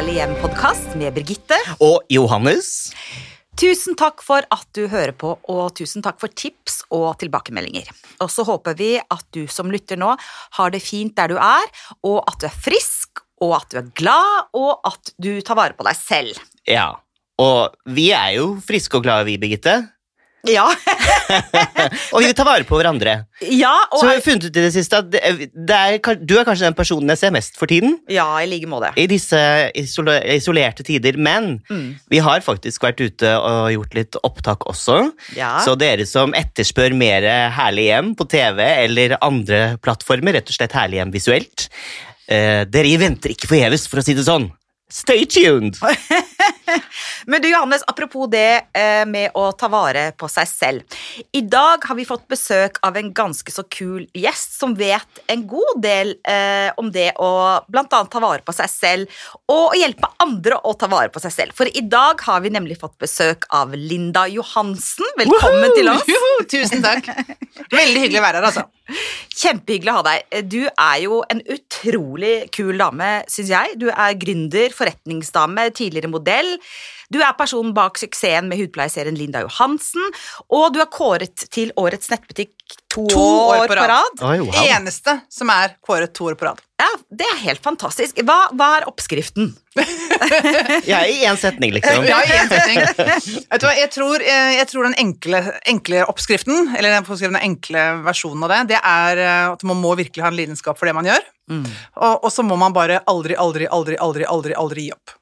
Herlig hjem-podkast med Birgitte. Og Johannes. Tusen takk for at du hører på, og tusen takk for tips og tilbakemeldinger. Og så håper vi at du som lytter nå har det fint der du er, og at du er frisk, og at du er glad, og at du tar vare på deg selv. Ja. Og vi er jo friske og glade, vi, Birgitte. Ja, Og vi vil ta vare på hverandre. ja og Så vi har funnet ut i det siste at det, er, du er kanskje den personen jeg ser mest for tiden. Ja, i like måte. I disse isole, isolerte tider. Men Mm. vi har faktisk vært ute og gjort litt opptak også. Ja. Så dere som etterspør mer Herlig hjem på TV eller andre plattformer, rett og slett Herlig hjem visuelt, eh, dere venter ikke forgjeves, for å si det sånn. Stay tuned! Men du Johannes, apropos det eh, med å ta vare på seg selv. I dag har vi fått besøk av en ganske så kul gjest som vet en god del eh, om det å blant annet ta vare på seg selv, og hjelpe andre å ta vare på seg selv. For i dag har vi nemlig fått besøk av Linda Johansen. Velkommen til oss. Joho! tusen takk. Veldig hyggelig å være her, altså. Kjempehyggelig å ha deg. Du er jo en utrolig kul dame, syns jeg. Du er gründer, forretningsdame, tidligere modell. Du er personen bak suksessen med hudpleieserien Linda Johansen, og du er kåret til årets nettbutikk to, To år på rad. Oi, wow. Eneste som er kåret to år på rad. Ja, Det er helt fantastisk. Hva, hva er oppskriften? Jeg er i én setning, liksom. Ja, i en setning. Vet du hva, jeg tror, jeg, jeg tror den enkle, enkle oppskriften, eller den, enkle versjonen av det, det er eh, at man må virkelig ha en lidenskap for det man gjør. Og, og så må man bare aldri, aldri, aldri, aldri, aldri, aldri gi opp.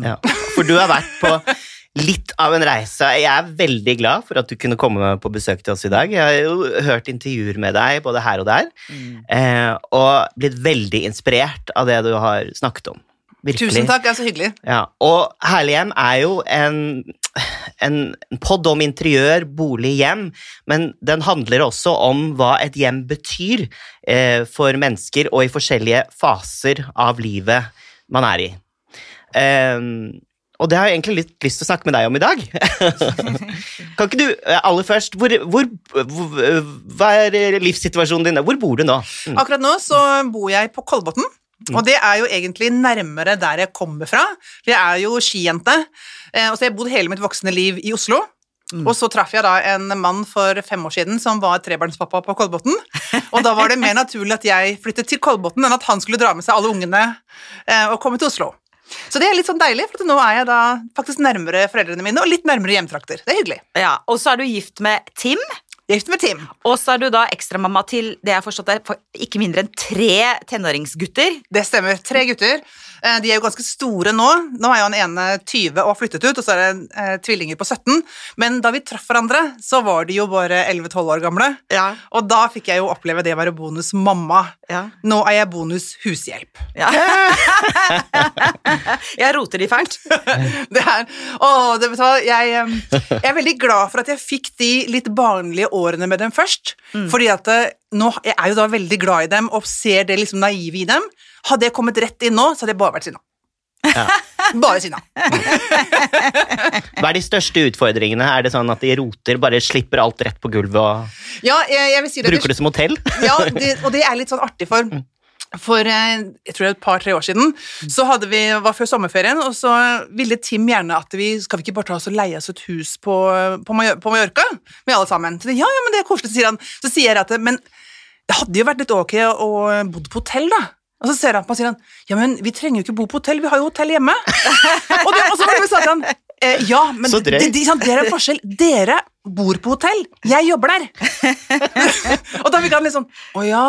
Ja. For du har vært på litt av en reise. Jeg er veldig glad for at du kunne komme på besøk til oss i dag. Jeg har jo hørt intervjuer med deg både her og der, mm. og blitt veldig inspirert av det du har snakket om. Virkelig. Tusen takk, det er så hyggelig. Ja, og Herlig hjem er jo en, en podd om interiør, bolig, hjem, men den handler også om hva et hjem betyr eh, for mennesker og i forskjellige faser av livet man er i. Ehm, og det har jeg egentlig litt lyst til å snakke med deg om i dag. kan ikke du eh, aller først hvor, hvor, hvor, Hva er livssituasjonen din? Hvor bor du nå? Mm. Akkurat nå så bor jeg på Kolbotn, og det er jo egentlig nærmere der jeg kommer fra. For jeg er jo skijente, eh, og så har jeg bodd hele mitt voksne liv i Oslo. Og så traff jeg da en mann for fem år siden som var trebarnspappa på Kolbotn. Og da var det mer naturlig at jeg flyttet til Kolbotn enn at han skulle dra med seg alle ungene eh, og komme til Oslo. Så det er litt sånn deilig, for nå er jeg da faktisk nærmere foreldrene mine og litt nærmere hjemtrakter. Det er hyggelig. Ja, Og så er du gift med Tim, gift med Tim. og så er du da ekstramamma til det jeg har forstått er ikke mindre enn tre tenåringsgutter. Det stemmer. Tre gutter. Eh, De er jo ganske store nå. Nå er jo han ene 20 og har flyttet ut, og så er det eh, tvillinger på 17. Men da vi traff hverandre, så var de jo bare 11-12 år gamle. Ja, Og da fikk jeg jo oppleve det å være bonus mamma. ja. Nå er jeg bonus hushjelp. ja. jeg roter de fælt. Det er, å, det, jeg, eh, jeg er veldig glad for at jeg fikk de litt barnlige årene med dem først. Fordi at eh, nå, jeg er jo da veldig glad i dem og ser det liksom naive i dem. Hadde jeg kommet rett inn nå, så hadde jeg bare vært sinna. Bare sinna. Hva er de største utfordringene? Er det sånn at de roter, bare slipper alt rett på gulvet og Ja, jeg, jeg vil si det. bruker det som hotell? Ja, det, og det er litt sånn artig, for for eh, jeg tror det er et par-tre år siden så hadde vi, var før sommerferien, og så ville Tim gjerne at vi skal vi ikke bare ta oss og leie oss et hus på, på, Mallorca med alle sammen. Så, ja, ja, men det er koselig, sier han. Så sier jeg at men det hadde jo vært litt ok å bo på hotell, da. Og så ser han på meg og sier han, ja, men vi trenger jo ikke bo på hotell, vi har jo hotell hjemme. og, det, og så var det sa han, eh, ja, men det, de, det, det er en forskjell. Dere bor på hotell, jeg jobber der. og da fikk han litt sånn, å ja.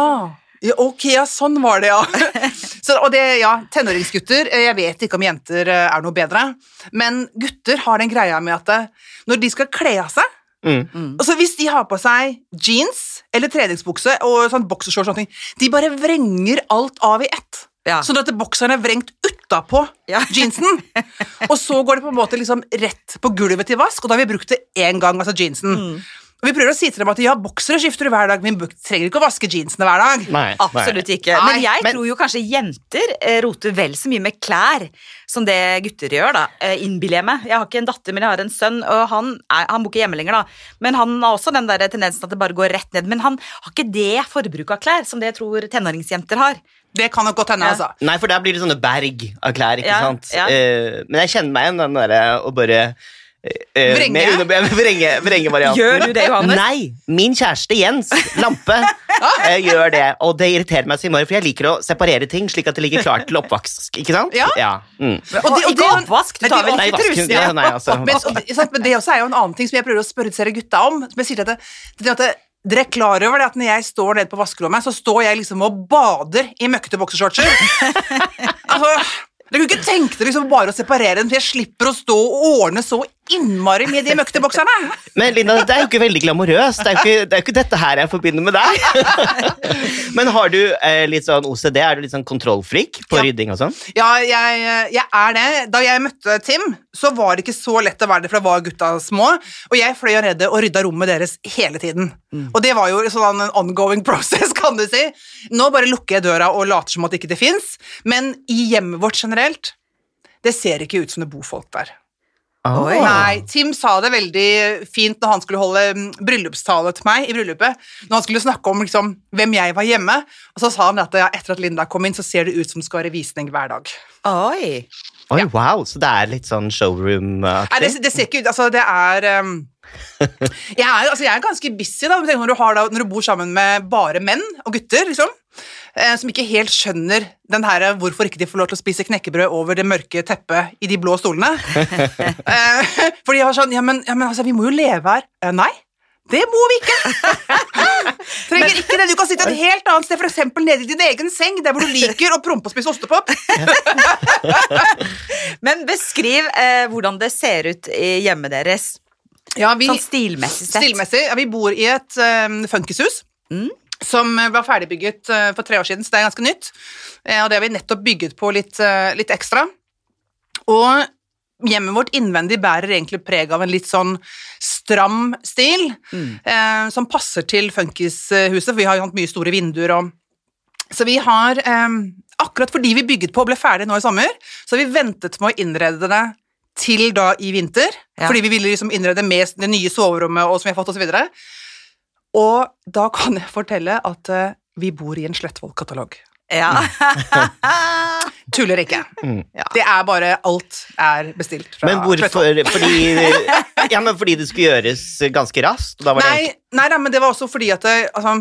Ja, ok, ja, sånn var det, ja. Så, og det, ja, tenåringsgutter, eh, jeg vet ikke om jenter eh, er noe bedre, men gutter har den greia med at eh, når de skal kle av seg, Mm. altså hvis de har på seg jeans eller treningsbukse og sånn boksershorts og sånne de bare vrenger alt av i ett. Ja. Sånn at bokseren er vrengt utapå Ja. jeansen. Og så går det på en måte liksom rett på gulvet til vask, og da har vi brukt det én gang, altså jeansen. Og vi prøver å si til dem at ja, boksere skifter du hver dag, men vi trenger ikke å vaske jeansene hver dag. Nei, Absolutt ikke. Men jeg men- tror jo kanskje jenter eh, roter vel så mye med klær som det gutter gjør, da. Eh, Innbiller jeg meg. Jeg har ikke en datter, men jeg har en sønn, og han, er, han bor ikke hjemme lenger, da. Men han har også den der tendensen at det bare går rett ned. Men han har ikke det forbruket av klær som det jeg tror tenåringsjenter har. Det kan nok godt hende, Ja. altså. Nei, for der blir det sånne berg av klær, ikke Ja, sant? ja. Uh, men jeg kjenner meg igjen den derre å bare Vrenge? med underbe- Vrenge, vrenge varianten. Gjør du det, Johannes? Nei! Min kjæreste Jens Lampe eh, gjør det, og det irriterer meg så innmari, for jeg liker å separere ting slik at det ligger klart til oppvask, ikke sant? Ja. Mm. Og det- og ikke oppvask, du tar vel ikke trusen? ja, nei, altså. Men, og, men det også er jo en annen ting som jeg prøver å spørre dere gutta om. Som jeg sier til at det, det, at det, dere er klar over det at når jeg står nede på vaskerommet, så står jeg liksom og bader i møkkete boksershortser. altså, dere kunne ikke tenke dere liksom bare å separere dem, for jeg slipper å stå og ordne så innmari med de møktebokserne! Men Linda, det er jo ikke veldig glamorøst. Det er jo ikke, det er ikke dette her jeg forbinder med deg. Men har du eh, litt sånn OCD? Er du litt sånn kontrollfrik på Ja. rydding og sånn? Ja, jeg, jeg er det. Da jeg møtte Tim, så var det ikke så lett å være det, for da var gutta små, og jeg fløy av redde og rydda rommet deres hele tiden. Og det var jo sånn en ongoing process, kan du si. Nå bare lukker jeg døra og later som at ikke det fins, men i hjemmet vårt generelt, det ser ikke ut som det bor folk der. Oi. Nei, Tim sa det veldig fint når han skulle holde mm, bryllupstale til meg i bryllupet. Når han skulle snakke om liksom, hvem jeg var hjemme, og så sa han at ja, etter at Linda kom inn, så ser det ut som det skal være visning hver dag. Oi. Oi, wow, Så det er litt sånn Nei, det, showroom-aktig? det ser ikke ut Altså, det er um, jeg, er altså, jeg er ganske busy da, når du, har, da, når du bor sammen med bare menn og gutter, liksom. Eh, som ikke helt skjønner den her, hvorfor ikke de får lov til å spise knekkebrød over det mørke teppet i de blå stolene. eh, fordi jeg var sånn Ja, men, ja, men altså, vi må jo leve her. Eh, nei, det må vi ikke! Trenger ikke det. Du kan sitte et helt annet sted, f.eks. nede i din egen seng, der hvor du liker å prompe og spise ostepop. Men beskriv eh, hvordan det ser ut i hjemmet deres. Ja, vi, Sånn stilmessig sett. Stilmessig. Ja, vi bor i et um, funkishus Mm. som var ferdigbygget eh, for tre år siden, så det er ganske nytt. Eh, og det har vi nettopp bygget på litt, litt ekstra. Og hjemmet vårt innvendig bærer egentlig preg av en litt sånn stram stil, Mm. som passer til funkishuset, for vi har jo hatt mye store vinduer og Så vi har Akkurat fordi vi bygget på og ble ferdig nå i sommer, så har vi ventet med å innrede det til da i vinter, Ja. fordi vi ville liksom innrede med det nye soverommet og som vi har fått, og så videre. Og da kan jeg fortelle at uh, vi bor i en Slettvoll-katalog. Ja. Tuller ikke. Mm. Ja. Det er bare Alt er bestilt fra Men hvorfor? Fordi, ja, men fordi det skulle gjøres ganske raskt? Og da var det Nei, nei, nei, men det var også fordi at det, altså,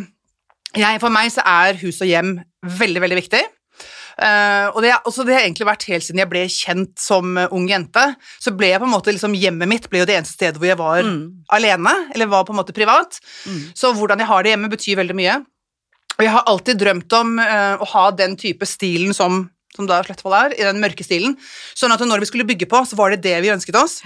jeg, For meg så er hus og hjem veldig, veldig viktig. Eh, og det, også det har egentlig vært helt siden jeg ble kjent som eh, ung jente. Så ble jeg på en måte liksom, Hjemmet mitt ble jo det eneste stedet hvor jeg var Mm. alene, eller var på en måte privat. Mm. Så hvordan jeg har det hjemme, betyr veldig mye. Og jeg har alltid drømt om uh, å ha den type stilen som, som da Slettvoll er, i den mørke stilen. Sånn at når vi skulle bygge på, så var det det vi ønsket oss.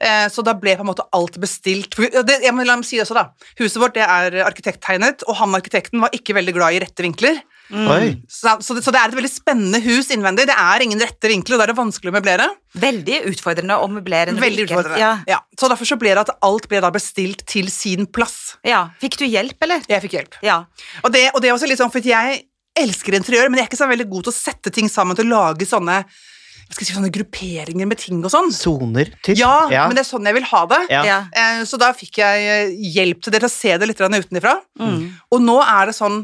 Eh, så da ble på en måte alt bestilt. Det, jeg må la meg si det også, da. Huset vårt det er arkitekttegnet, og han arkitekten var ikke veldig glad i rette vinkler. Oi. Så, så, det, så det er et veldig spennende hus innvendig. Det er ingen rette vinkler, og da er det vanskelig å møblere. Veldig utfordrende å møblere. Veldig utfordrende. Ja. Ja. Så derfor så ble det at alt ble da bestilt til sin plass. ja. Fikk du hjelp, eller? Jeg fikk hjelp. Ja. Og det, og det er også litt sånn, for jeg elsker interiør, men jeg er ikke så veldig god til å sette ting sammen til å lage sånne skal si, sånne grupperinger med ting og sånn. Soner, typ? Ja, men det er sånn jeg vil ha det. Ja. Ja. Eh, Så da fikk jeg eh, hjelp til det, til å se det litt utenfra. Mm. Og nå er det sånn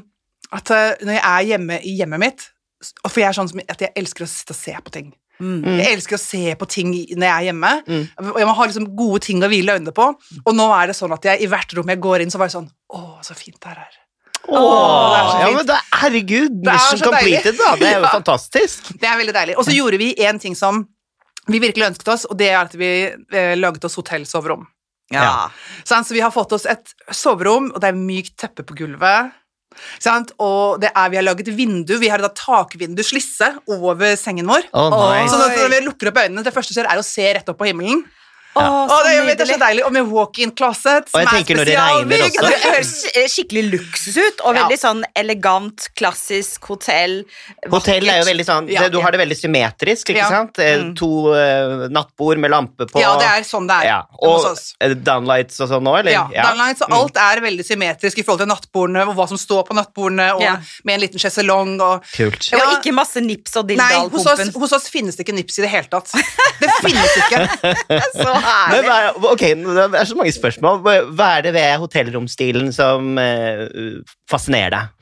at eh, når jeg er hjemme i hjemmet mitt For jeg er sånn som at jeg elsker å sitte og se på ting. Mm. Jeg elsker å se på ting når jeg er hjemme. Mm. Og jeg må ha liksom gode ting å hvile øynene på. Og nå er det sånn at jeg i hvert rom jeg går inn, så var det sånn Å, så fint det her er. Åh, det er ja, men da, herregud, er mission completed, da. Det er jo Ja. fantastisk. Det er veldig deilig. Og så gjorde vi en ting som vi virkelig ønsket oss, og det er at vi eh, laget oss hotellsoverom. Ja. ja. Så vi har fått oss et soverom, og det er mykt teppe på gulvet. Sant? Og det er, vi har laget vindu, vi har da takvindu, slisse, over sengen vår. Oh, nice. Så når vi lukker opp øynene, det første som skjer, er å se rett opp på himmelen. Å, Å, så det, jeg vet, det er så deilig. Og med walk-in closet, som er når det. Det høres skikkelig luksus ut, og Ja. veldig sånn elegant, klassisk hotell. Hotell er jo veldig sånn Ja. Du har det veldig symmetrisk, ikke Ja. sant? Eh, Mm. To uh, nattbord med lampe på. Ja, det er sånn det er Ja. Og eh, downlights og sånn nå, eller? Ja, downlights, og Mm. alt er veldig symmetrisk i forhold til nattbordene og hva som står på nattbordene, og Ja. med en liten sjeselong og Kult. Og ikke masse nips og Nei, hos hos oss finnes det ikke nips i det hele tatt. Det finnes ikke. Så Men hva ok, det er så mange spørsmål. Hva- er det ved hotellromstilen som eh, fascinerer deg?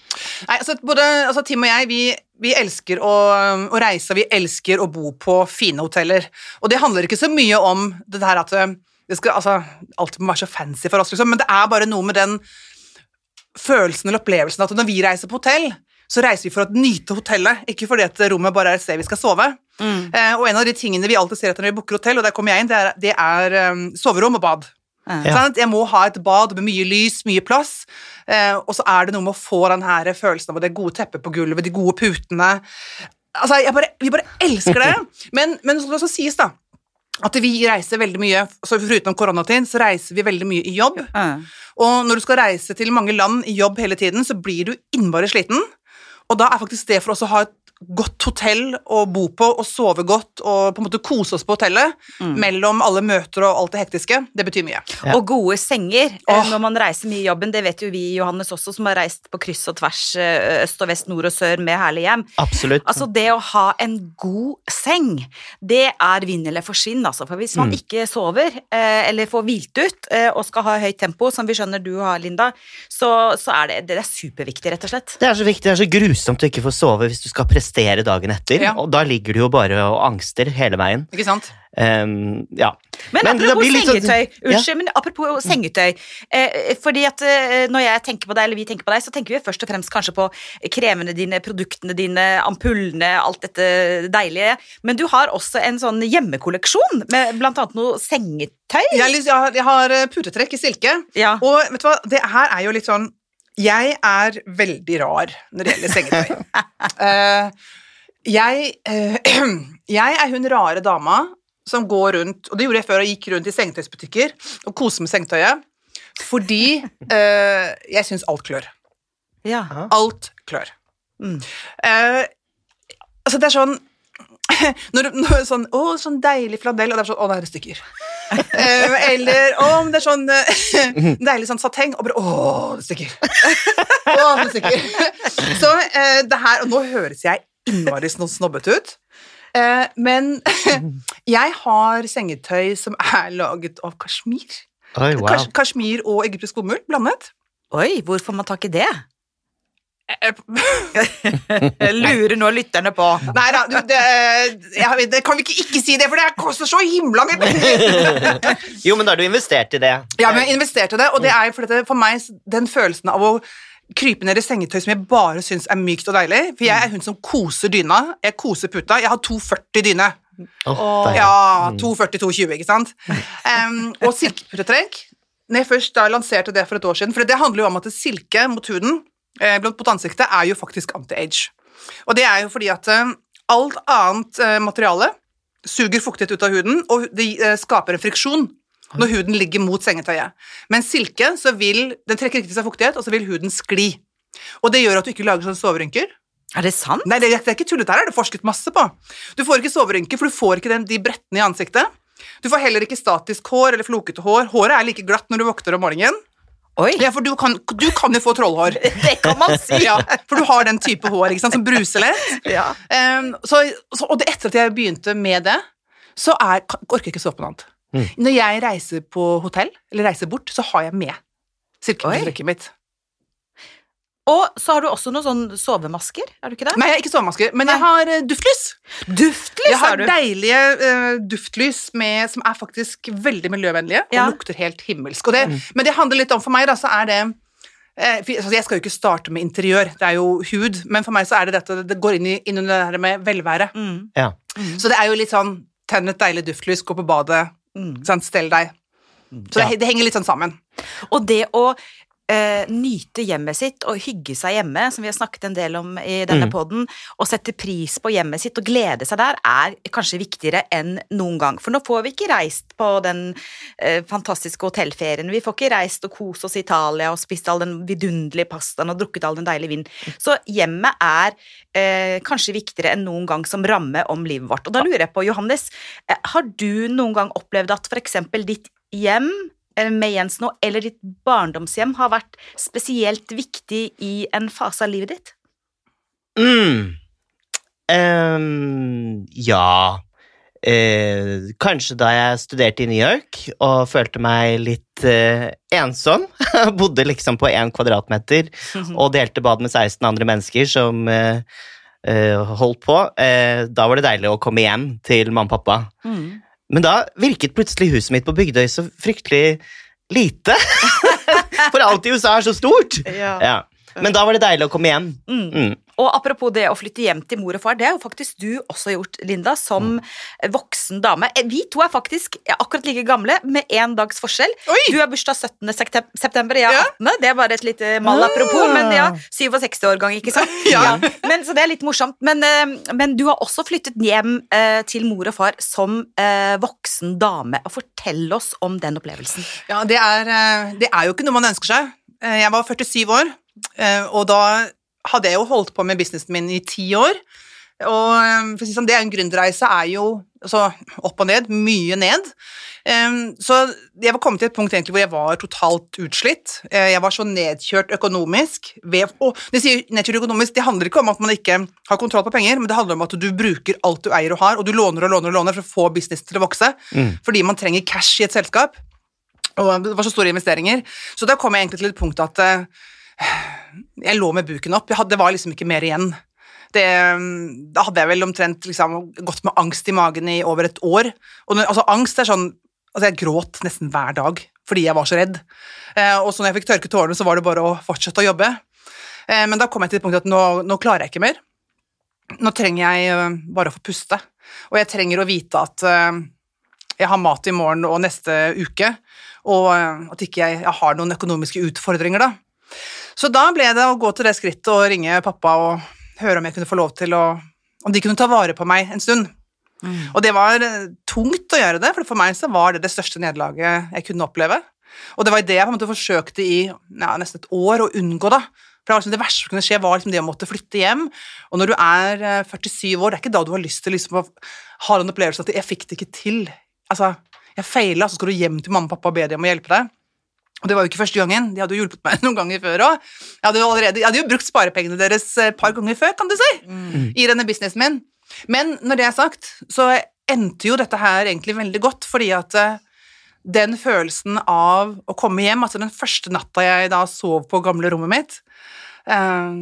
Nei, altså, både altså, Tim og jeg, vi, vi elsker å, å reise, vi elsker å bo på fine hoteller. Og det handler ikke så mye om det her at eh, det skal, altså, alt må være så fancy for oss, liksom, men det er bare noe med den følelsen eller opplevelsen at når vi reiser på hotell, så reiser vi for å nyte hotellet, ikke fordi at rommet bare er et sted vi skal sove. Mm. Eh, og en av de tingene vi alltid ser etter når vi booker hotell, og der kommer jeg inn, det er, det er um, soverom og bad. Ja. Sånn Jeg må ha et bad med mye lys, mye plass, eh, og så er det noe med å få den her følelsen av det gode teppet på gulvet, de gode putene. Altså, bare, vi bare elsker det. Men, men så skal det også sies, da, at vi reiser veldig mye, så foruten koronatid, så reiser vi veldig mye i jobb. Ja. Og når du skal reise til mange land i jobb hele tiden, så blir du innmari sliten. Og da er faktisk det for oss å ha et godt hotell å bo på og sove godt og på en måte kose oss på hotellet mellom alle møter og alt det hektiske, det betyr mye. Ja. Og gode senger oh. Når man reiser mye i jobben. Det vet jo vi, Johannes, også, som har reist på kryss og tvers eh, øst og vest, nord og sør med herlig hjem. Absolutt. Altså Det å ha en god seng, det er vinn eller forsvinn. Altså. For hvis man Mm. ikke sover eh, eller får hvilt ut og skal ha høyt tempo, som vi skjønner du har, Linda, så, så er det, det er superviktig, rett og slett. Det er så viktig, det er så grusomt å ikke få sove hvis du skal prestere dagen etter. Ja. Og da ligger du jo bare og angster hele veien. Ikke sant? Um, ja. Men, Men apropos sånn- sengetøy, Ja. unnskyld, men apropos sengetøy. Eh, fordi at eh, når jeg tenker på deg, eller vi tenker på deg, så tenker vi først og fremst kanskje på kremene dine, produktene dine, ampullene, alt dette deilige. Men du har også en sånn hjemmekolleksjon med blant annet noe sengetøy. Jeg, har jeg, har, jeg har eh, putetrekk i silke, Ja. og vet du hva, det her er jo litt sånn Jeg er veldig rar når det gjelder sengetøy. uh, jeg, uh, jeg er hun rare dama som går rundt, og det gjorde jeg før, og gikk rundt i sengetøysbutikker og koste med sengetøyet, fordi uh, jeg syns alt klør. Ja. Alt klør. Mm. Altså, det er sånn når, du- når sånn, Å, sånn deilig fladell, og det er sånn Å, det er stykker. Eh, eller Å, men det er sånn eh, deilig sånn sateng, og bare Å, det er stykker. Å, det er stykker. Så eh, det her Og nå høres jeg innmari snobbete ut. Eh, men jeg har sengetøy som er laget av kasjmir. Oi, wow. Kas kasjmir og egyptisk bomull blandet. Oi, hvor får man tak i det? Eh, Jeg lurer nå lytterne på. Nei da, du, det, jeg, det kan vi ikke ikke si det, for det koster så himla mye penger! Jo, men da har du investert i det. Ja, men jeg investerte det, og det er for, dette, for meg den følelsen av å krype ned i sengetøy som jeg bare syns er mykt og deilig. For jeg er hun som koser dyna, jeg koser puta. Jeg har 240 dyne. Åh. Ja, 240-220, ikke sant? Um, og silkeputetrekk. Når jeg først da lanserte det for et år siden, for det handler jo om at silke mot huden, eh, mot ansiktet, er jo faktisk anti-age. Og det er jo fordi at eh, alt annet eh, materiale suger fuktighet ut av huden, og det skaper en friksjon når huden ligger mot sengetøyet. Men silke så vil, den trekker ikke til seg fuktighet, og så vil huden skli. Og det gjør at du ikke lager sånne soverynker. Er det sant? Nei, det, det er ikke tullet, her er det forsket masse på. Du får ikke soverynker, for du får ikke den, de brettene i ansiktet. Du får heller ikke statisk hår eller flokete hår. Håret er like glatt når du våkner om morgenen. Oi, Ja, for du kan, du kan jo få trollhår. det kan man si. Ja, for du har den type hår ikke sant, som bruser lett. Ja. Um, så, så, og det, etter at jeg begynte med det, så er, orker jeg ikke stå på noe annet. Mm. Når jeg reiser på hotell, eller reiser bort, så har jeg med silkeputrekket mitt. Og så har du også noen sånn sovemasker, er du ikke det? Nei, jeg har ikke sovemasker, men jeg har eh, duftlys. Duftlys, Jeg har deilige uh, duftlys med, som er faktisk veldig miljøvennlige og lukter helt himmelsk. Og det, Men det handler litt om for meg, da, så er det eh, altså, Jeg skal jo ikke starte med interiør, det er jo hud, men for meg så er det dette det går inn, i, inn under det her med velvære. Mm, Ja. Så det er jo litt sånn tenn et deilig duftlys, gå på badet, mm. sant, stell deg. Så Ja. det, det henger litt sånn sammen. Og det å eh, nyte hjemmet sitt og hygge seg hjemme, som vi har snakket en del om i denne Mm. podden, og sette pris på hjemmet sitt og glede seg der, er kanskje viktigere enn noen gang. For nå får vi ikke reist på den eh, fantastiske hotellferien, vi får ikke reist og kose oss i Italia og spist all den vidunderlige pastaen og drukket all den deilige vinen. Så hjemmet er eh, kanskje viktigere enn noen gang som ramme om livet vårt. Og da lurer jeg på, Johannes, eh, har du noen gang opplevd at for eksempel ditt hjem med Jens nå, eller ditt barndomshjem har vært spesielt viktig i en fase av livet ditt? Mm. Um, ja Eh, Kanskje da jeg studerte i New York og følte meg litt eh, ensom. Bodde liksom på én kvadratmeter og delte bad med 16 andre mennesker som eh, eh, holdt på. Eh, da var det deilig å komme hjem til mamma og pappa. Mm. Men da virket plutselig huset mitt på Bygdøy så fryktelig lite. For alt i USA er så stort. Ja. Ja. Men da var det deilig å komme hjem. Mm. Mm. Og apropos det å flytte hjem til mor og far, det har jo faktisk du også gjort, Linda, som voksen dame. Eh, Vi to er faktisk akkurat like gamle, med én dags forskjell. Oi! Du har bursdag 17. september, jeg Ja. 18. Det er bare et lite mal apropos, Ah. men ja, 67-årgang, ikke sant? Ja. Men, så det er litt morsomt. Men, eh, men du har også flyttet hjem eh, til mor og far som eh, voksen dame. Fortell oss om den opplevelsen. Ja, det er, eh, det er jo ikke noe man ønsker seg. Eh, Jeg var 47 år, eh, og da hadde jeg jo holdt på med businessen min i ti år. Og eh, det sånn, det er en gründerreise er jo altså, opp og ned, mye ned. Eh, Så jeg var kommet til et punkt egentlig hvor jeg var totalt utslitt. Eh, Jeg var så nedkjørt økonomisk. Ved, og det sier nedkjørt økonomisk, det handler ikke om at man ikke har kontroll på penger, men det handler om at du bruker alt du eier og har, og du låner og låner og låner for å få business til å vokse, Mm. fordi man trenger cash i et selskap. Og det var så store investeringer. Så da kom jeg egentlig til et punkt at eh, jeg lå med buken opp. Hadde, det var liksom ikke mer igjen. Det, mm, da hadde jeg vel omtrent liksom, gått med angst i magen i over et år. Og altså, angst er sånn Altså, jeg gråt nesten hver dag fordi jeg var så redd. Eh, og så når jeg fikk tørke tårene, så var det bare å fortsette å jobbe. Eh, men da kom jeg til et punkt at nå, nå klarer jeg ikke mer. Nå trenger jeg eh, bare å få puste. Og jeg trenger å vite at eh, jeg har mat i morgen og neste uke, og eh, at ikke jeg, jeg har noen økonomiske utfordringer, da. Så da ble det å gå til det skrittet og ringe pappa og høre om jeg kunne få lov til å Om de kunne ta vare på meg en stund. Og det var eh, tungt å gjøre det, for for meg så var det det største nederlaget jeg kunne oppleve. Og det var det jeg på en måte forsøkte i ja, nesten et år å unngå, da. For det, liksom det verste som kunne skje, var liksom det å måtte flytte hjem. Og når du er eh, 47 år, det er ikke da du har lyst til liksom å ha den opplevelsen at jeg fikk det ikke til. Altså, jeg feila, så skal du hjem til mamma og pappa og be dem om å hjelpe deg. Og det var jo ikke første gangen. De hadde jo hjulpet meg noen ganger før òg. Jeg, hadde jo allerede- jeg hadde jo brukt sparepengene deres et par ganger før, kan du si, i denne businessen min. Men når det er sagt, så endte jo dette her egentlig veldig godt, fordi at eh, den følelsen av å komme hjem, altså den første natta jeg da sov på gamle rommet mitt, eh,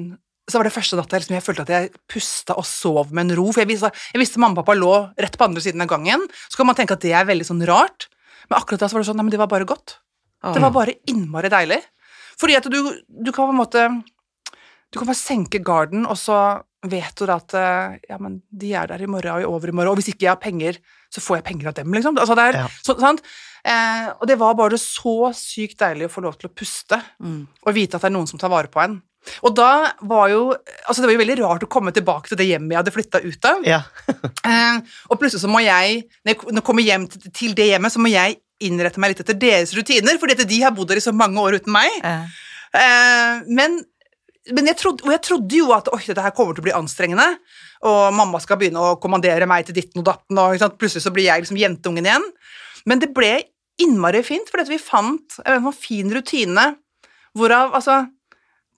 så var det første natta jeg, liksom, jeg følte at jeg pusta og sov med en ro. For jeg visste, jeg visste mamma og pappa lå rett på andre siden av gangen. Så kan man tenke at det er veldig sånn rart, men akkurat da så var det sånn, nei, men det var bare godt. Det var bare innmari deilig. Fordi at du, du kan på en måte Du kan bare senke garden, og så vet du da at eh, ja, men de er der i morgen og i overmorgen, og hvis ikke jeg har penger, så får jeg penger av dem, liksom. Altså, det er, Ja. så, sant? Eh, og det var bare så sykt deilig å få lov til å puste, Mm. og vite at det er noen som tar vare på en. Og da var jo Altså, det var jo veldig rart å komme tilbake til det hjemmet jeg hadde flytta ut av. Ja. Eh, og plutselig så må jeg, når jeg kommer hjem til, til det hjemmet, så må jeg innrette meg litt etter deres rutiner, fordi at de har bodd der i så mange år uten meg. Eh, men men jeg trodde, jeg trodde jo at oi, dette her kommer til å bli anstrengende, og mamma skal begynne å kommandere meg til ditten og datten, og plutselig så blir jeg liksom jentungen igjen. Men det ble innmari fint, fordi at vi fant en fin rutine, hvorav altså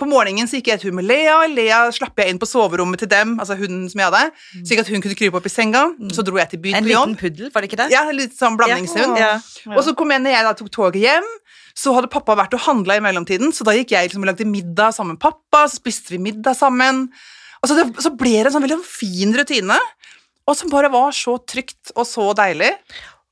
på morgenen så gikk jeg tur med Lea, Lea slapp jeg inn på soverommet til dem, altså hunden som jeg hadde, slik at hun kunne krype opp i senga, så dro jeg til byen en liten puddel, var det ikke det? Ja, litt sånn blandingshund. Ja. Og så kom jeg når jeg da tok toget hjem, så hadde pappa vært og handla i mellomtiden, så da gikk jeg liksom og lagde middag sammen med pappa, så spiste vi middag sammen. Og så, det, så ble det en sånn veldig fin rutine, og som bare var så trygt og så deilig.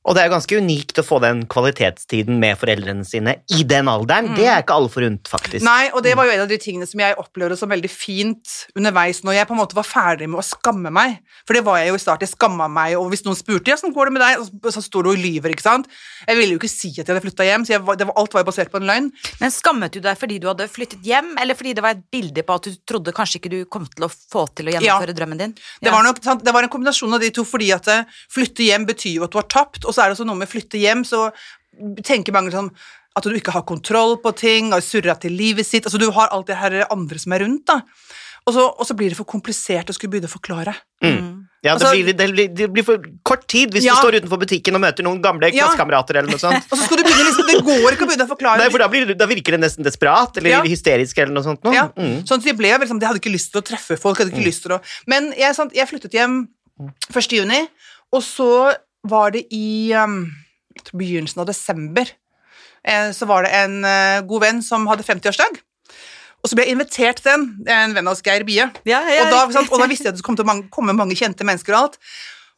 Og det er ganske unikt å få den kvalitetstiden med foreldrene sine i den alderen. Det er ikke alle forunt, faktisk. Nei, og det var jo en av de tingene som jeg opplevde som veldig fint underveis når jeg på en måte var ferdig med å skamme meg. For det var jeg jo i start. Jeg skamma meg, og hvis noen spurte ja, sånn går det med deg, så står du og lyver, ikke sant. Jeg ville jo ikke si at jeg hadde flytta hjem, så jeg, var- det var, alt var jo basert på en løgn. Men skammet du deg fordi du hadde flyttet hjem, eller fordi det var et bilde på at du trodde kanskje ikke du kom til å få til å gjennomføre drømmen din? Det var, nok, det var en kombinasjon av de to, fordi at eh, flytte hjem betyr jo at du har tapt, og så er det også noe med å flytte hjem, så tenker mange sånn at du ikke har kontroll på ting, har surra til livet sitt, altså du har alt det her andre som er rundt, da. Og så, og så blir det for komplisert å skulle begynne å forklare. Mm. Ja, det, Altså- blir, det, blir, det blir for kort tid hvis Ja. du står utenfor butikken og møter noen gamle Ja. klassekamerater eller noe sånt. Og så skal du begynne liksom, Det går ikke å begynne å forklare. Nei, for da, blir, da virker det nesten desperat eller Ja. hysterisk eller noe sånt. Noe. Ja, Mm. sånn at jeg ble liksom, jeg hadde ikke lyst til å treffe folk, hadde ikke lyst til å Men jeg, sant, jeg flyttet hjem 1. juni, og så var det i um, begynnelsen av desember, eh, så var det en eh, god venn som hadde 50-årsdag. Og så ble jeg invitert til den, en venn av oss, Geir Bie. Ja, ja, og, da, og da visste jeg at det kom til å komme mange kjente mennesker og alt.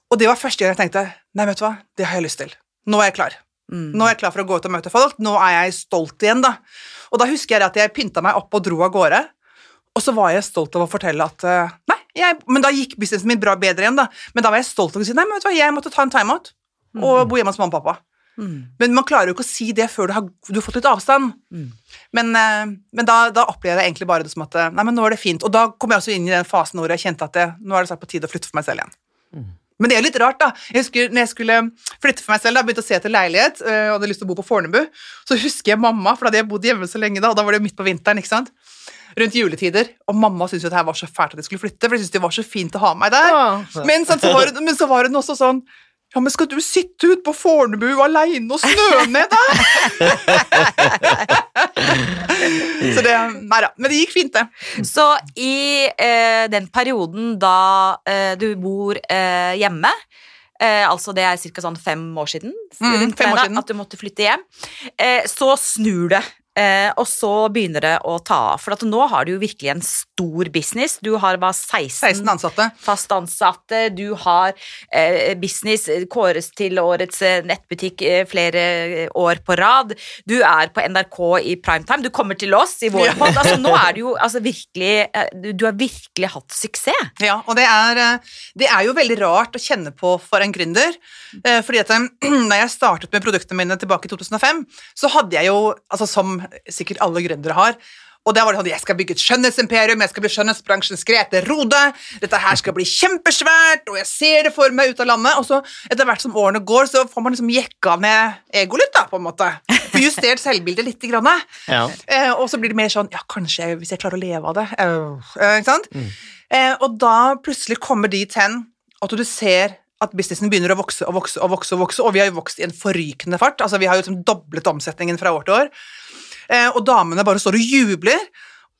Og det var første gang jeg tenkte nei, vet du hva, det har jeg lyst til. Nå er jeg klar. Mm. Nå er jeg klar for å gå ut og møte folk. Nå er jeg stolt igjen, da. Og da husker jeg at jeg pynta meg opp og dro av gårde. Og så var jeg stolt av å fortelle at eh, Nei, jeg, men da gikk businessen min bra bedre igjen, da. Men da var jeg stolt av å si nei, men vet du hva, jeg måtte ta en timeout og bo hjemme hos mamma og pappa. Mm. Men man klarer jo ikke å si det før du har, du har fått litt avstand. Mm. Men, eh, men da, da opplevde jeg egentlig bare det som at eh, Nei, men nå er det fint. Og da kom jeg også inn i den fasen hvor jeg kjente at det, nå er det snart på tide å flytte for meg selv igjen. Men det er jo litt rart, da. Jeg husker når jeg skulle flytte for meg selv, da, begynte å se etter leilighet eh, og hadde lyst til å bo på Fornebu, så husker jeg mamma, for da hadde jeg bodd hjemme så lenge da, og da var det jo midt på vinteren, ikke sant? Rundt juletider. Og mamma syntes jo det her var så fælt at jeg skulle flytte, for de syntes det var så fint å ha meg der. Ja. Men, så var det, men så var hun også sånn Ja, men skal du sitte ute på Fornebu aleine og snø ned der? så det Nei da. Men det gikk fint, det. Så i eh, den perioden da eh, du bor eh, hjemme eh, altså Det er ca. sånn fem år siden, Mm, fem år siden. at du måtte flytte hjem. Eh, så snur det. Eh, og så begynner det å ta av. For at nå har du jo virkelig en stor business. Du har bare 16, 16 ansatte. fast ansatte. Du har eh, business kåres til årets eh, nettbutikk eh, flere eh, år på rad. Du er på NRK i primetime. Du kommer til oss i vår Ja. Altså, nå er du jo altså, virkelig eh, du, har virkelig hatt suksess. Ja, og det er, det er jo veldig rart å kjenne på for en gründer. eh, Fordi at da jeg startet med produktene mine tilbake i 2005, så hadde jeg jo, altså som sikkert alle gründere har, og der var det sånn, jeg skal bygge et skjønnhetsimperium, jeg skal bli skjønnhetsbransjens Grete Rode, dette her skal bli kjempesvært, og jeg ser det for meg ut av landet, og så etter hvert som årene går, så får man liksom jekka ned egoet litt da, på en måte. Får justert selvbildet litt. Grann, Ja. Eh, og så blir det mer sånn Ja, kanskje hvis jeg klarer å leve av det. eh, eh, ikke sant? Eh, og da plutselig kommer dit hen at du ser at businessen begynner å vokse og vokse og vokse, og vokse, og vi har jo vokst i en forrykende fart. altså Vi har jo liksom doblet omsetningen fra år til år. Eh, og damene bare står og jubler.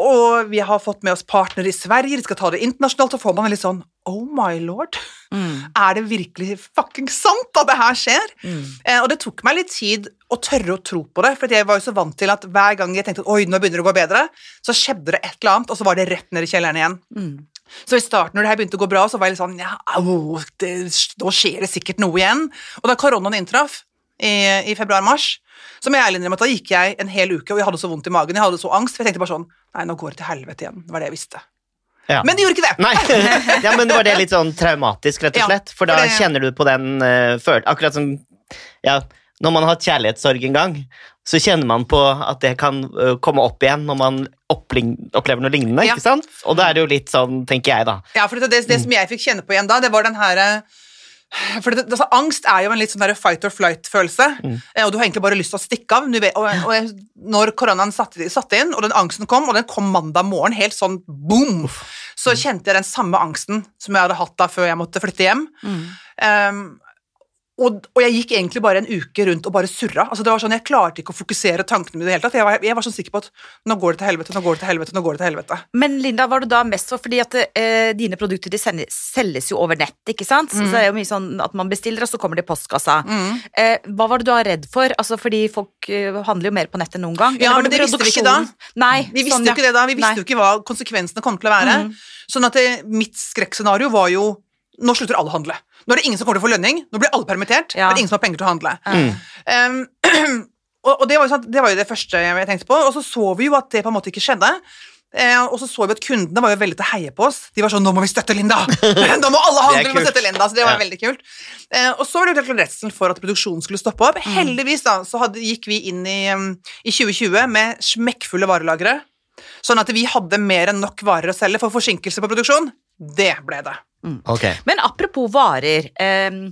Og vi har fått med oss partnere i Sverige, de skal ta det internasjonalt, så får man litt sånn Oh my lord, er det virkelig fucking sant at det her skjer? Eh, og det tok meg litt tid å tørre å tro på det, for jeg var jo så vant til at hver gang jeg tenkte at oi, nå begynner det å gå bedre, så skjedde det et eller annet, og så var det rett ned i kjelleren igjen. Så i starten når det her begynte å gå bra, så var jeg litt sånn ja, au, det, nå skjer det sikkert noe igjen. Og da koronaen inntraff i, i februar-mars, så må jeg ærlig innrømme at da gikk jeg en hel uke, og jeg hadde så vondt i magen, jeg hadde så angst, for jeg tenkte bare sånn nei, nå går det til helvete igjen. Det var det jeg visste. Ja. Men det gjorde ikke det. Nei, ja, men det var det litt sånn traumatisk, rett og Ja, slett? For da for det- kjenner du på den uh, følelsen Akkurat som ja, når man har hatt kjærlighetssorg en gang, så kjenner man på at det kan uh, komme opp igjen når man opplever noe lignende. Ikke sant? Og da er det jo litt sånn, tenker jeg, da. Ja, for det, det, det som jeg fikk kjenne på igjen da, det var den her eh, for det, altså, Angst er jo en litt sånn der fight or flight-følelse, mm. og du har egentlig bare lyst til å stikke av. Vet, og, og når koronaen satte, satte inn, og den angsten kom, og den kom mandag morgen, helt sånn boom, så kjente jeg den samme angsten som jeg hadde hatt da før jeg måtte flytte hjem. Um, og, og jeg gikk egentlig bare en uke rundt og bare surra. Altså det var sånn, Jeg klarte ikke å fokusere tankene mine i det hele tatt. Jeg var, jeg var sånn sikker på at nå går det til helvete, nå går det til helvete, nå går det til helvete. Men Linda, var du da mest for fordi at eh, dine produkter de sender, selges jo over nett, ikke sant? Så det er jo mye sånn at man bestiller, og så kommer det i postkassa. Eh, hva var det du var redd for? Altså fordi folk eh, handler jo mer på nett enn noen gang. Ja, men det visste vi ikke da. Nei, Vi visste sånn, jo ikke det da, vi visste Nei. jo ikke hva konsekvensene kom til å være. Sånn at det, mitt skrekkscenario var jo nå slutter alle å handle. Nå er det ingen som kommer til å få lønning, nå blir alle permittert, Ja. Det er ingen som har penger til å handle. Mm. Um, og og det, var jo sånn, det var jo det første jeg tenkte på, og så så vi jo at det på en måte ikke skjedde. Eh, og så så vi at kundene var jo veldig til å heie på oss. De var sånn 'Nå må vi støtte Linda!' Nå må alle handle, med å støtte Linda, så det var Ja. veldig kult. Eh, og så var det jo klart redselen for at produksjonen skulle stoppe opp. Heldigvis da, så hadde, gikk vi inn i, um, i 2020 med smekkfulle varelagre, sånn at vi hadde mer enn nok varer å selge for forsinkelse på produksjon. Det ble det. Ok. Men apropos varer, ehm,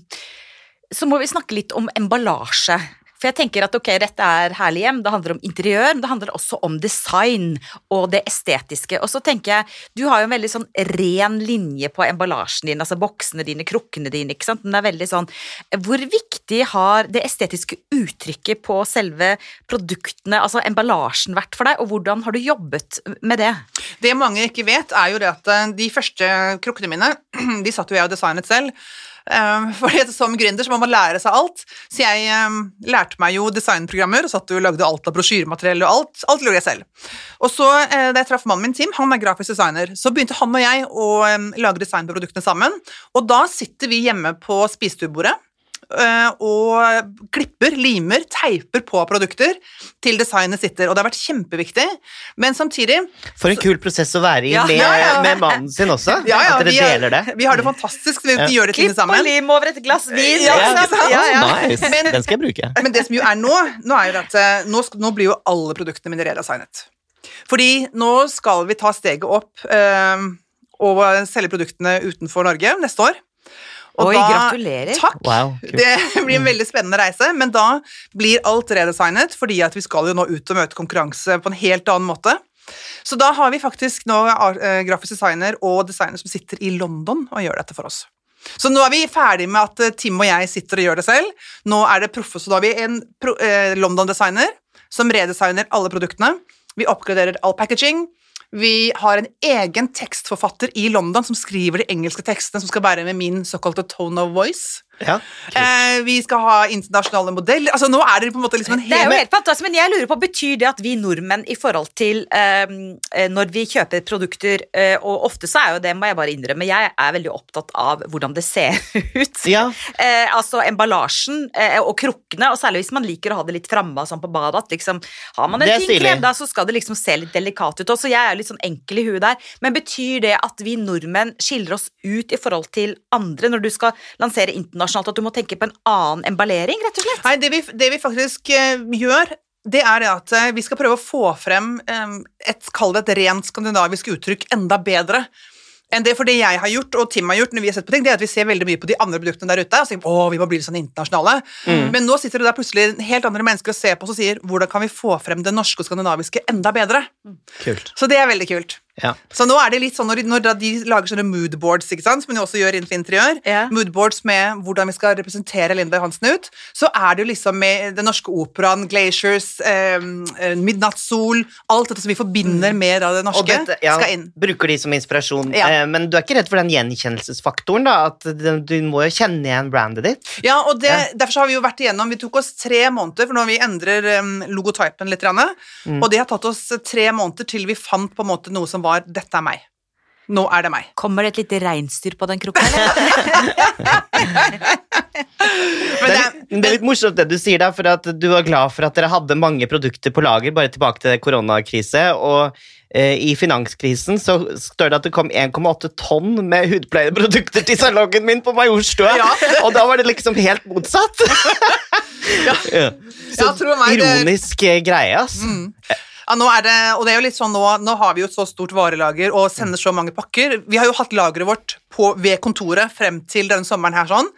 så må vi snakke litt om emballasje. For jeg tenker at ok, dette er herlig hjem, det handler om interiør, men det handler også om design og det estetiske. Og så tenker jeg, du har jo en veldig sånn ren linje på emballasjen din, altså boksene dine, krukkene dine, ikke sant? Den er veldig sånn Hvor viktig har det estetiske uttrykket på selve produktene, altså emballasjen, vært for deg, og hvordan har du jobbet med det? Det mange ikke vet, er jo det at eh, de første krukkene mine, de satt jo jeg og designet selv. Um, fordi Som gründer så må man lære seg alt. Så jeg um, lærte meg jo designprogrammer og satt og lagde alt av brosjyremateriell og alt. Alt gjorde jeg selv. Og så, eh, da jeg traff mannen min, Tim, han er grafisk designer, så begynte han og jeg å um, lage design på produktene sammen. Og da sitter vi hjemme på spisestuebordet og klipper, limer, teiper på produkter til designet sitter. Og det har vært kjempeviktig. Men samtidig For en kul prosess å være i Ja. med, Ja, ja. med mannen sin også. Ja, ja, at dere er- deler det. vi har det fantastisk. Vi Ja. gjør det Klipp og lim over et glass vin. Nice. Men- Den skal jeg bruke. Men det som jo er nå, nå er jo at eh, nå, nå blir jo alle produktene mine redesignet. Fordi nå skal vi ta steget opp øh, og selge produktene utenfor Norge neste år. Og Oi, gratulerer. Takk. Wow. Det blir en veldig spennende reise, men da blir alt redesignet, fordi at vi skal jo nå ut og møte konkurranse på en helt annen måte. Så da har vi faktisk nå eh, grafisk designer og designer som sitter i London og gjør dette for oss. Så nå er vi ferdig med at eh, Tim og jeg sitter og gjør det selv. Nå er det proffe, så da har vi en eh, London-designer som redesigner alle produktene. Vi oppgraderer all packaging. Vi har en egen tekstforfatter i London som skriver de engelske tekstene som skal være med min såkalte tone of voice. Ja. Eh, vi skal ha internasjonale modeller. Altså Nå er det på en måte liksom en Det er jo helt fantastisk, men jeg lurer på, betyr det at vi nordmenn i forhold til eh, eh, når vi kjøper produkter, eh, og ofte så er jo det, må jeg bare innrømme, jeg er veldig opptatt av hvordan det ser ut. Ja. Eh, altså emballasjen eh, og krukkene, og særlig hvis man liker å ha det litt framme sånn på badet, at liksom, har man en ting er fin klem da, så skal det liksom se litt delikat ut også. Jeg er litt sånn enkel i huet der, men betyr det at vi nordmenn skiller oss ut i forhold til andre når du skal lansere internasjonalt, at du må tenke på en annen emballering, rett og slett? Nei, det vi, det vi faktisk uh, gjør, det er det at uh, vi skal prøve å få frem um, et, kall det et rent skandinavisk uttrykk enda bedre. Enn det, for det jeg har gjort, og Tim har gjort, når vi har sett på ting, det er at vi ser veldig mye på de andre produktene der ute og sier å, vi må bli litt sånn internasjonale. Men nå sitter det der plutselig helt andre mennesker og ser på oss og sier hvordan kan vi få frem det norske og skandinaviske enda bedre? Kult. Så det er veldig kult. Ja. Så nå er det litt sånn når når de lager sånne moodboards, ikke sant, som de også gjør innenfor interiør, Ja. moodboards med hvordan vi skal representere Linda Johansen ut, så er det jo liksom med Den Norske Operaen, Glaciers, eh, eh, Midnattssol, alt dette som vi forbinder med da det norske, dette, ja, skal inn. bruker de som inspirasjon. Ja. Eh, men du er ikke redd for den gjenkjennelsesfaktoren? da? At du må jo kjenne igjen brandet ditt? Ja, og det, Ja. derfor så har vi jo vært igjennom Vi tok oss tre måneder, for nå vi endrer um, logotypen litt, Mm. og det har tatt oss tre måneder til vi fant på en måte noe som var 'dette er meg'. Nå er det meg. Kommer det et lite reinsdyr på den krukka, det, det, er, litt morsomt det du sier da, for at du var glad for at dere hadde mange produkter på lager, bare tilbake til koronakrise, og eh, i finanskrisen så står det at det kom 1,8 tonn med hudpleieprodukter til salongen min på Majorstua, Ja. og da var det liksom helt motsatt. Ja. Ja. Så Ja, meg, ironisk det... greie, ass. Ja, nå er det, og det er jo litt sånn nå, nå har vi jo et så stort varelager og sender så mange pakker. Vi har jo hatt lageret vårt på, ved kontoret frem til denne sommeren her sånn.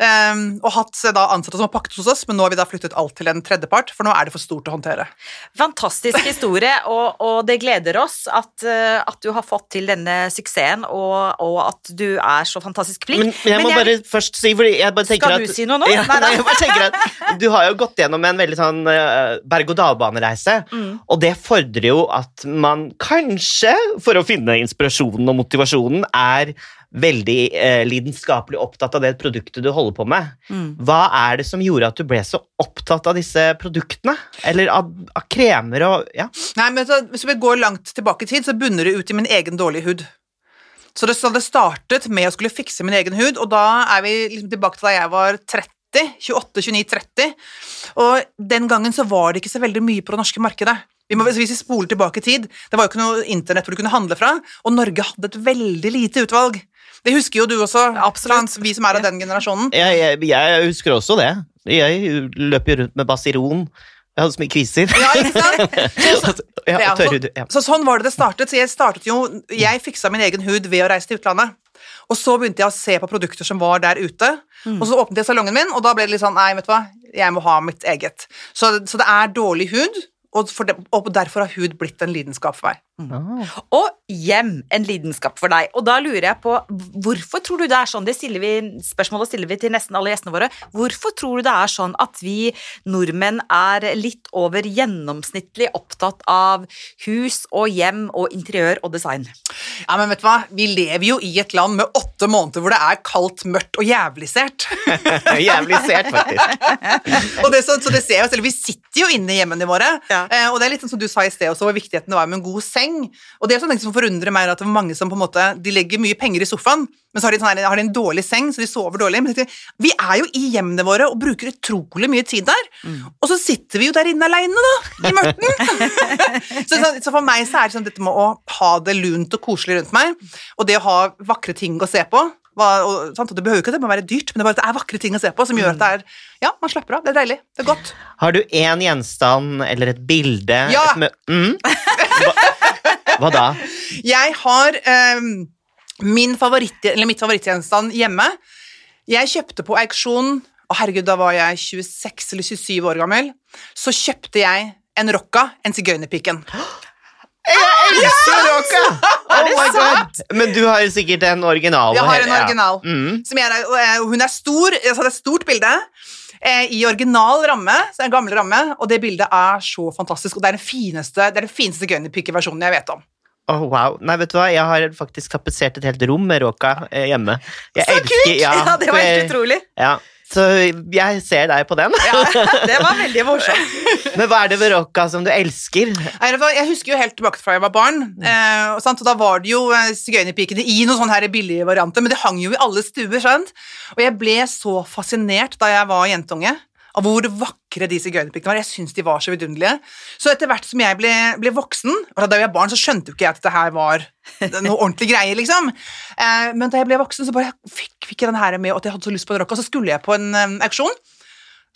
Ehm, og hatt eh, da ansatte som har pakket hos oss, men nå har vi da flyttet alt til en tredjepart, for nå er det for stort å håndtere. Fantastisk historie, og, og det gleder oss at, eh, at du har fått til denne suksessen, og, og at du er så fantastisk flink. Men, men jeg må bare først si fordi jeg bare tenker at Skal at, du si noe nå? Ja, Nei, nei, nei. jeg bare tenker at Du har jo gått gjennom en veldig sånn uh, berg-og-dal-banereise, Mm. og det fordrer jo at man kanskje, for å finne inspirasjonen og motivasjonen, er veldig eh, lidenskapelig opptatt av det produktet du holder på med. Mm. Hva er det som gjorde at du ble så opptatt av disse produktene? Eller av, av kremer og Ja. Nei, men så, Hvis vi går langt tilbake i tid, så bunner det ut i min egen dårlige hud. Så det, så det startet med å skulle fikse min egen hud, og da er vi liksom tilbake til da jeg var 30. 28, 29, 30. Og den gangen så var det ikke så veldig mye på det norske markedet. Vi må, hvis vi spoler tilbake i tid, det var jo ikke noe internett hvor du kunne handle fra, og Norge hadde et veldig lite utvalg. Det husker jo du også, Absolutt. Vi som er av den generasjonen. Jeg, jeg, jeg husker også det. Jeg løp jo rundt med Basiron. Jeg hadde så mye kviser. Ja, ikke sant? Så, Ja, tørrhud, ja. Så sånn var det det startet. Så jeg startet jo Jeg fiksa min egen hud ved å reise til utlandet. Og så begynte jeg å se på produkter som var der ute. Og så åpnet jeg salongen min, og da ble det litt sånn Nei, vet du hva, jeg må ha mitt eget. Så, så det er dårlig hud, og, for det, og derfor har hud blitt en lidenskap for meg. Mm. Og hjem, en lidenskap for deg. Og da lurer jeg på, hvorfor tror du det er sånn, det stiller vi, spørsmålet stiller vi til nesten alle gjestene våre, hvorfor tror du det er sånn at vi nordmenn er litt over gjennomsnittlig opptatt av hus og hjem og interiør og design? Ja, men vet du hva, vi lever jo i et land med åtte måneder hvor det er kaldt, mørkt og jævlisert. Jævlig sært, faktisk. og det, er sånn- så, så det ser jeg jo selv, Vi sitter jo inne i hjemmene våre, Ja. Eh, og det er litt sånn som du sa i sted også, hvor viktigheten det var med en god seng. Og det er sånn som forundrer meg, at det er mange som på en måte, de legger mye penger i sofaen, men så har de, sånn her, har de en dårlig seng, så de sover dårlig. Men tenker, vi er jo i hjemmene våre og bruker utrolig mye tid der, og så sitter vi jo der inne aleine, da, i mørten. så, så, så for meg så er det sånn dette med å ha det lunt og koselig rundt meg, og det å ha vakre ting å se på. Hva, og, sant? og Det behøver ikke at det må være dyrt, men det det er vakre ting å se på som gjør at det er Ja, man slapper av. Det er deilig. Det er godt. Har du én gjenstand eller et bilde Ja. et mm? hva, hva da? Jeg har um, min favoritt, eller mitt favorittgjenstand hjemme. Jeg kjøpte på auksjon Å, herregud, da var jeg 26 eller 27 år gammel. Så kjøpte jeg en rocca, en sigøynerpiken. Elsker Råka! Er det Oh God. sant? Men du har sikkert en original. Jeg har en ja. original. Mm. Som jeg, er- hun er stor, Jeg er et stort bilde. eh, I original ramme, så en gammel ramme, og det bildet er så fantastisk. Og det er den fineste, det er den fineste sigøynerpikeversjonen jeg vet om. Oh, wow. Nei, vet du hva? Jeg har faktisk tapetsert et helt rom med Råka eh, hjemme. Jeg Så kult! Ja, det var helt utrolig. Ja, så jeg ser deg på den. Ja, det var veldig morsomt. Men hva er det ved Råka som du elsker? Jeg husker jo helt tilbake fra jeg var barn. Eh, og, Da var det jo eh, sigøynerpikene i noen sånne her billige varianter, men det hang jo i alle stuer. skjønt. Og jeg ble så fascinert da jeg var jentunge, av hvor vakre de sigøynerpikene var. Jeg syns de var så vidunderlige. Så etter hvert som jeg ble, ble voksen, og da jeg var barn, så skjønte jo ikke jeg at dette her var noe ordentlig greie, liksom. Eh, men da jeg ble voksen, så bare fikk, fikk jeg den her med at jeg hadde så lyst på en og så skulle jeg på en eh, auksjon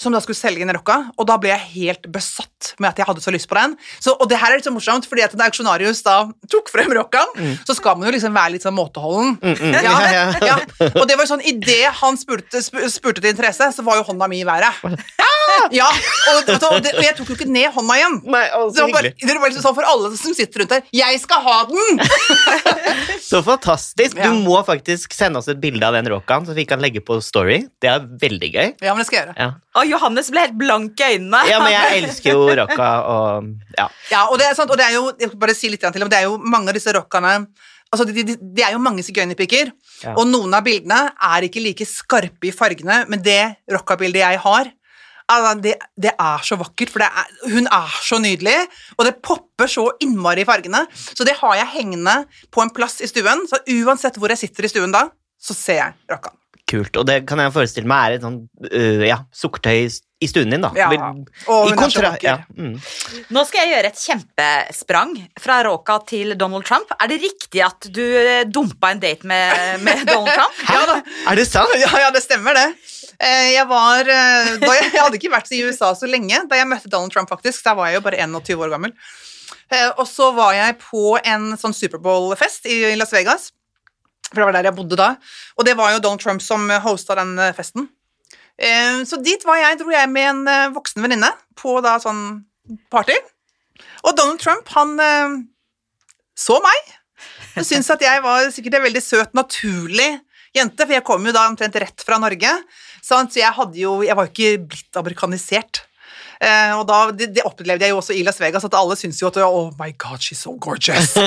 som da skulle selge en rocka, og da ble jeg helt besatt med at jeg hadde så lyst på den. Så, og det her er litt så morsomt, fordi at da auksjonarius da tok frem rockaen, så skal man jo liksom være litt sånn måteholden. Ja, Ja, ja. ja. Og det var sånn, idet han spurte, spurte til interesse, så var jo hånda mi i været. Ja, og, og, det, og jeg tok jo ikke ned hånda igjen. Nei, å, Det var, bare, det var liksom sånn for alle som sitter rundt her Jeg skal ha den! Så fantastisk. Ja. Du må faktisk sende oss et bilde av den Råkaen, så vi kan legge på Story. Det er veldig gøy. Ja, men det skal jeg gjøre. Ja, Og Johannes ble helt blank i øynene. ja men jeg elsker jo rocka og ja. Ja, og det er sant, og det er jo, jeg skal bare si litt til, om det er jo mange av disse rockene Altså, de, de, de er jo mange sigøynerpiker, Ja. og noen av bildene er ikke like skarpe i fargene, men det rockabildet jeg har, altså, det, det er så vakkert, for det er, hun er så nydelig, og det popper så innmari i fargene. Så det har jeg hengende på en plass i stuen, så uansett hvor jeg sitter i stuen da, så ser jeg rockaen. Kult. Og det kan jeg forestille meg er et sånn uh, ja, sukkertøy i stuen din, da. Ja, og hun er så vakker. Ja, mm. Nå skal jeg gjøre et kjempesprang fra Råka til Donald Trump. Er det riktig at du eh, dumpa en date med, med Donald Trump? Ja da. Er det sant? Ja, ja, det stemmer det. Eh, Jeg var da jeg, jeg hadde ikke vært i USA så lenge da jeg møtte Donald Trump, faktisk. Da var jeg jo bare 21 år gammel. Eh, Og så var jeg på en sånn Superbowl-fest i Las Vegas. For det var der jeg bodde da. Og det var jo Donald Trump som hosta den eh, festen. Eh, Så dit var jeg, dro jeg med en eh, voksen venninne på da sånn party. Og Donald Trump, han så meg. Og syntes at jeg var sikkert en veldig søt, naturlig jente, for jeg kom jo da omtrent rett fra Norge. Så jeg jo Jeg var jo ikke blitt amerikanisert. Eh, og da, det, det opplevde jeg jo også i Las Vegas, at alle syntes jo at Oh my God, she's so gorgeous.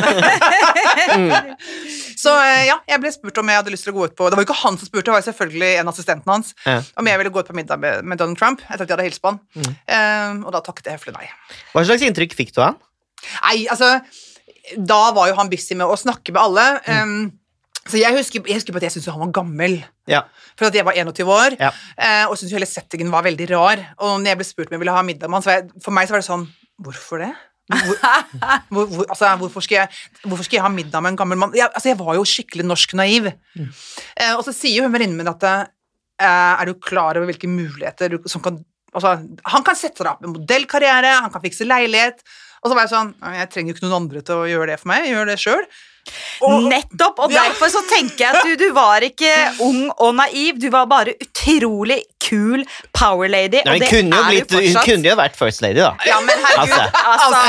Så eh, ja, jeg ble spurt om jeg hadde lyst til å gå ut på Det var jo ikke han som spurte, det var jo selvfølgelig en assistenten hans. Ja. Om jeg ville gå ut på middag med, med Donald Trump etter at jeg hadde hilst på han. Eh, og da takket jeg høflig nei. Hva slags inntrykk fikk du av han? Nei, altså Da var jo han busy med å snakke med alle. Um, Så jeg husker, jeg husker på at jeg syntes han var gammel. Ja. For at jeg var 21 år, Ja. eh, og syntes hele settingen var veldig rar. Og når jeg ble spurt om jeg ville ha middag med han, for meg så var det sånn Hvorfor det? Hvor, hvor, hvor, altså, hvorfor, skal jeg, hvorfor skal jeg ha middag med en gammel mann? Jeg, altså, jeg var jo skikkelig norsk naiv. Eh, og så sier jo hun venninnen min at eh, Er du klar over hvilke muligheter du, som kan altså, Han kan sette deg opp en modellkarriere, han kan fikse leilighet. Og så var jeg sånn Jeg trenger jo ikke noen andre til å gjøre det for meg, jeg gjør det sjøl. Nettopp! Og Ja. derfor så tenker jeg at du, du var ikke ung og naiv, du var bare utrolig kul power lady, Nei, og hun, det kunne jo blitt, hun kunne jo vært first lady, da. Ja, men herregud, altså,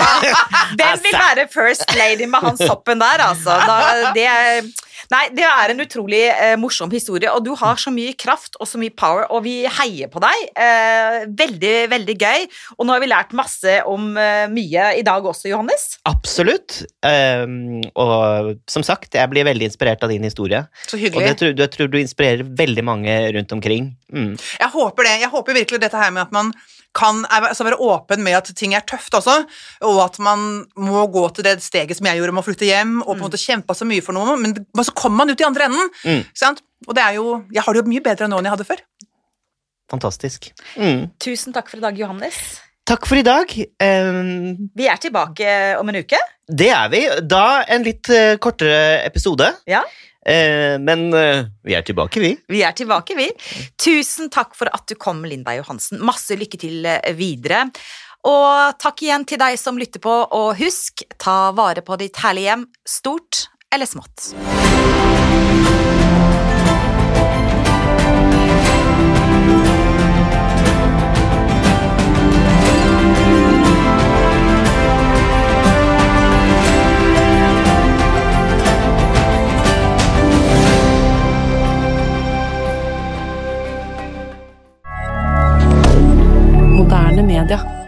Hvem vil Altså. være first lady med han soppen der, altså? Da, det, er- nei, det er en utrolig eh, morsom historie, og du har så mye kraft og så mye power, og vi heier på deg. Eh, veldig, veldig gøy. Og nå har vi lært masse om eh, mye i dag også, Johannes. Absolutt. Um, og som sagt, jeg blir veldig inspirert av din historie. Så Og hyggelig. det tror, jeg tror du inspirerer veldig mange rundt omkring. Mm. Jeg håper det. Jeg håper virkelig dette her med at man kan altså være åpen med at ting er tøft også, og at man må gå til det steget som jeg gjorde med å flytte hjem, og på en måte kjempe så mye for noe, men, men så kommer man ut i andre enden. Mm. Sant? Og det er jo, jeg har det jo mye bedre nå enn jeg hadde før. Fantastisk. Mm. Tusen takk for i dag, Johannes. Takk for i dag. Um, Vi er tilbake om en uke. det er vi. Da en litt uh, kortere episode. Ja. Uh, men uh, vi er tilbake, vi. Vi er tilbake, vi. Tusen takk for at du kom, Linda Johansen. Masse lykke til videre. Og takk igjen til deg som lytter på, og husk, ta vare på ditt herlige hjem, stort eller smått. Media.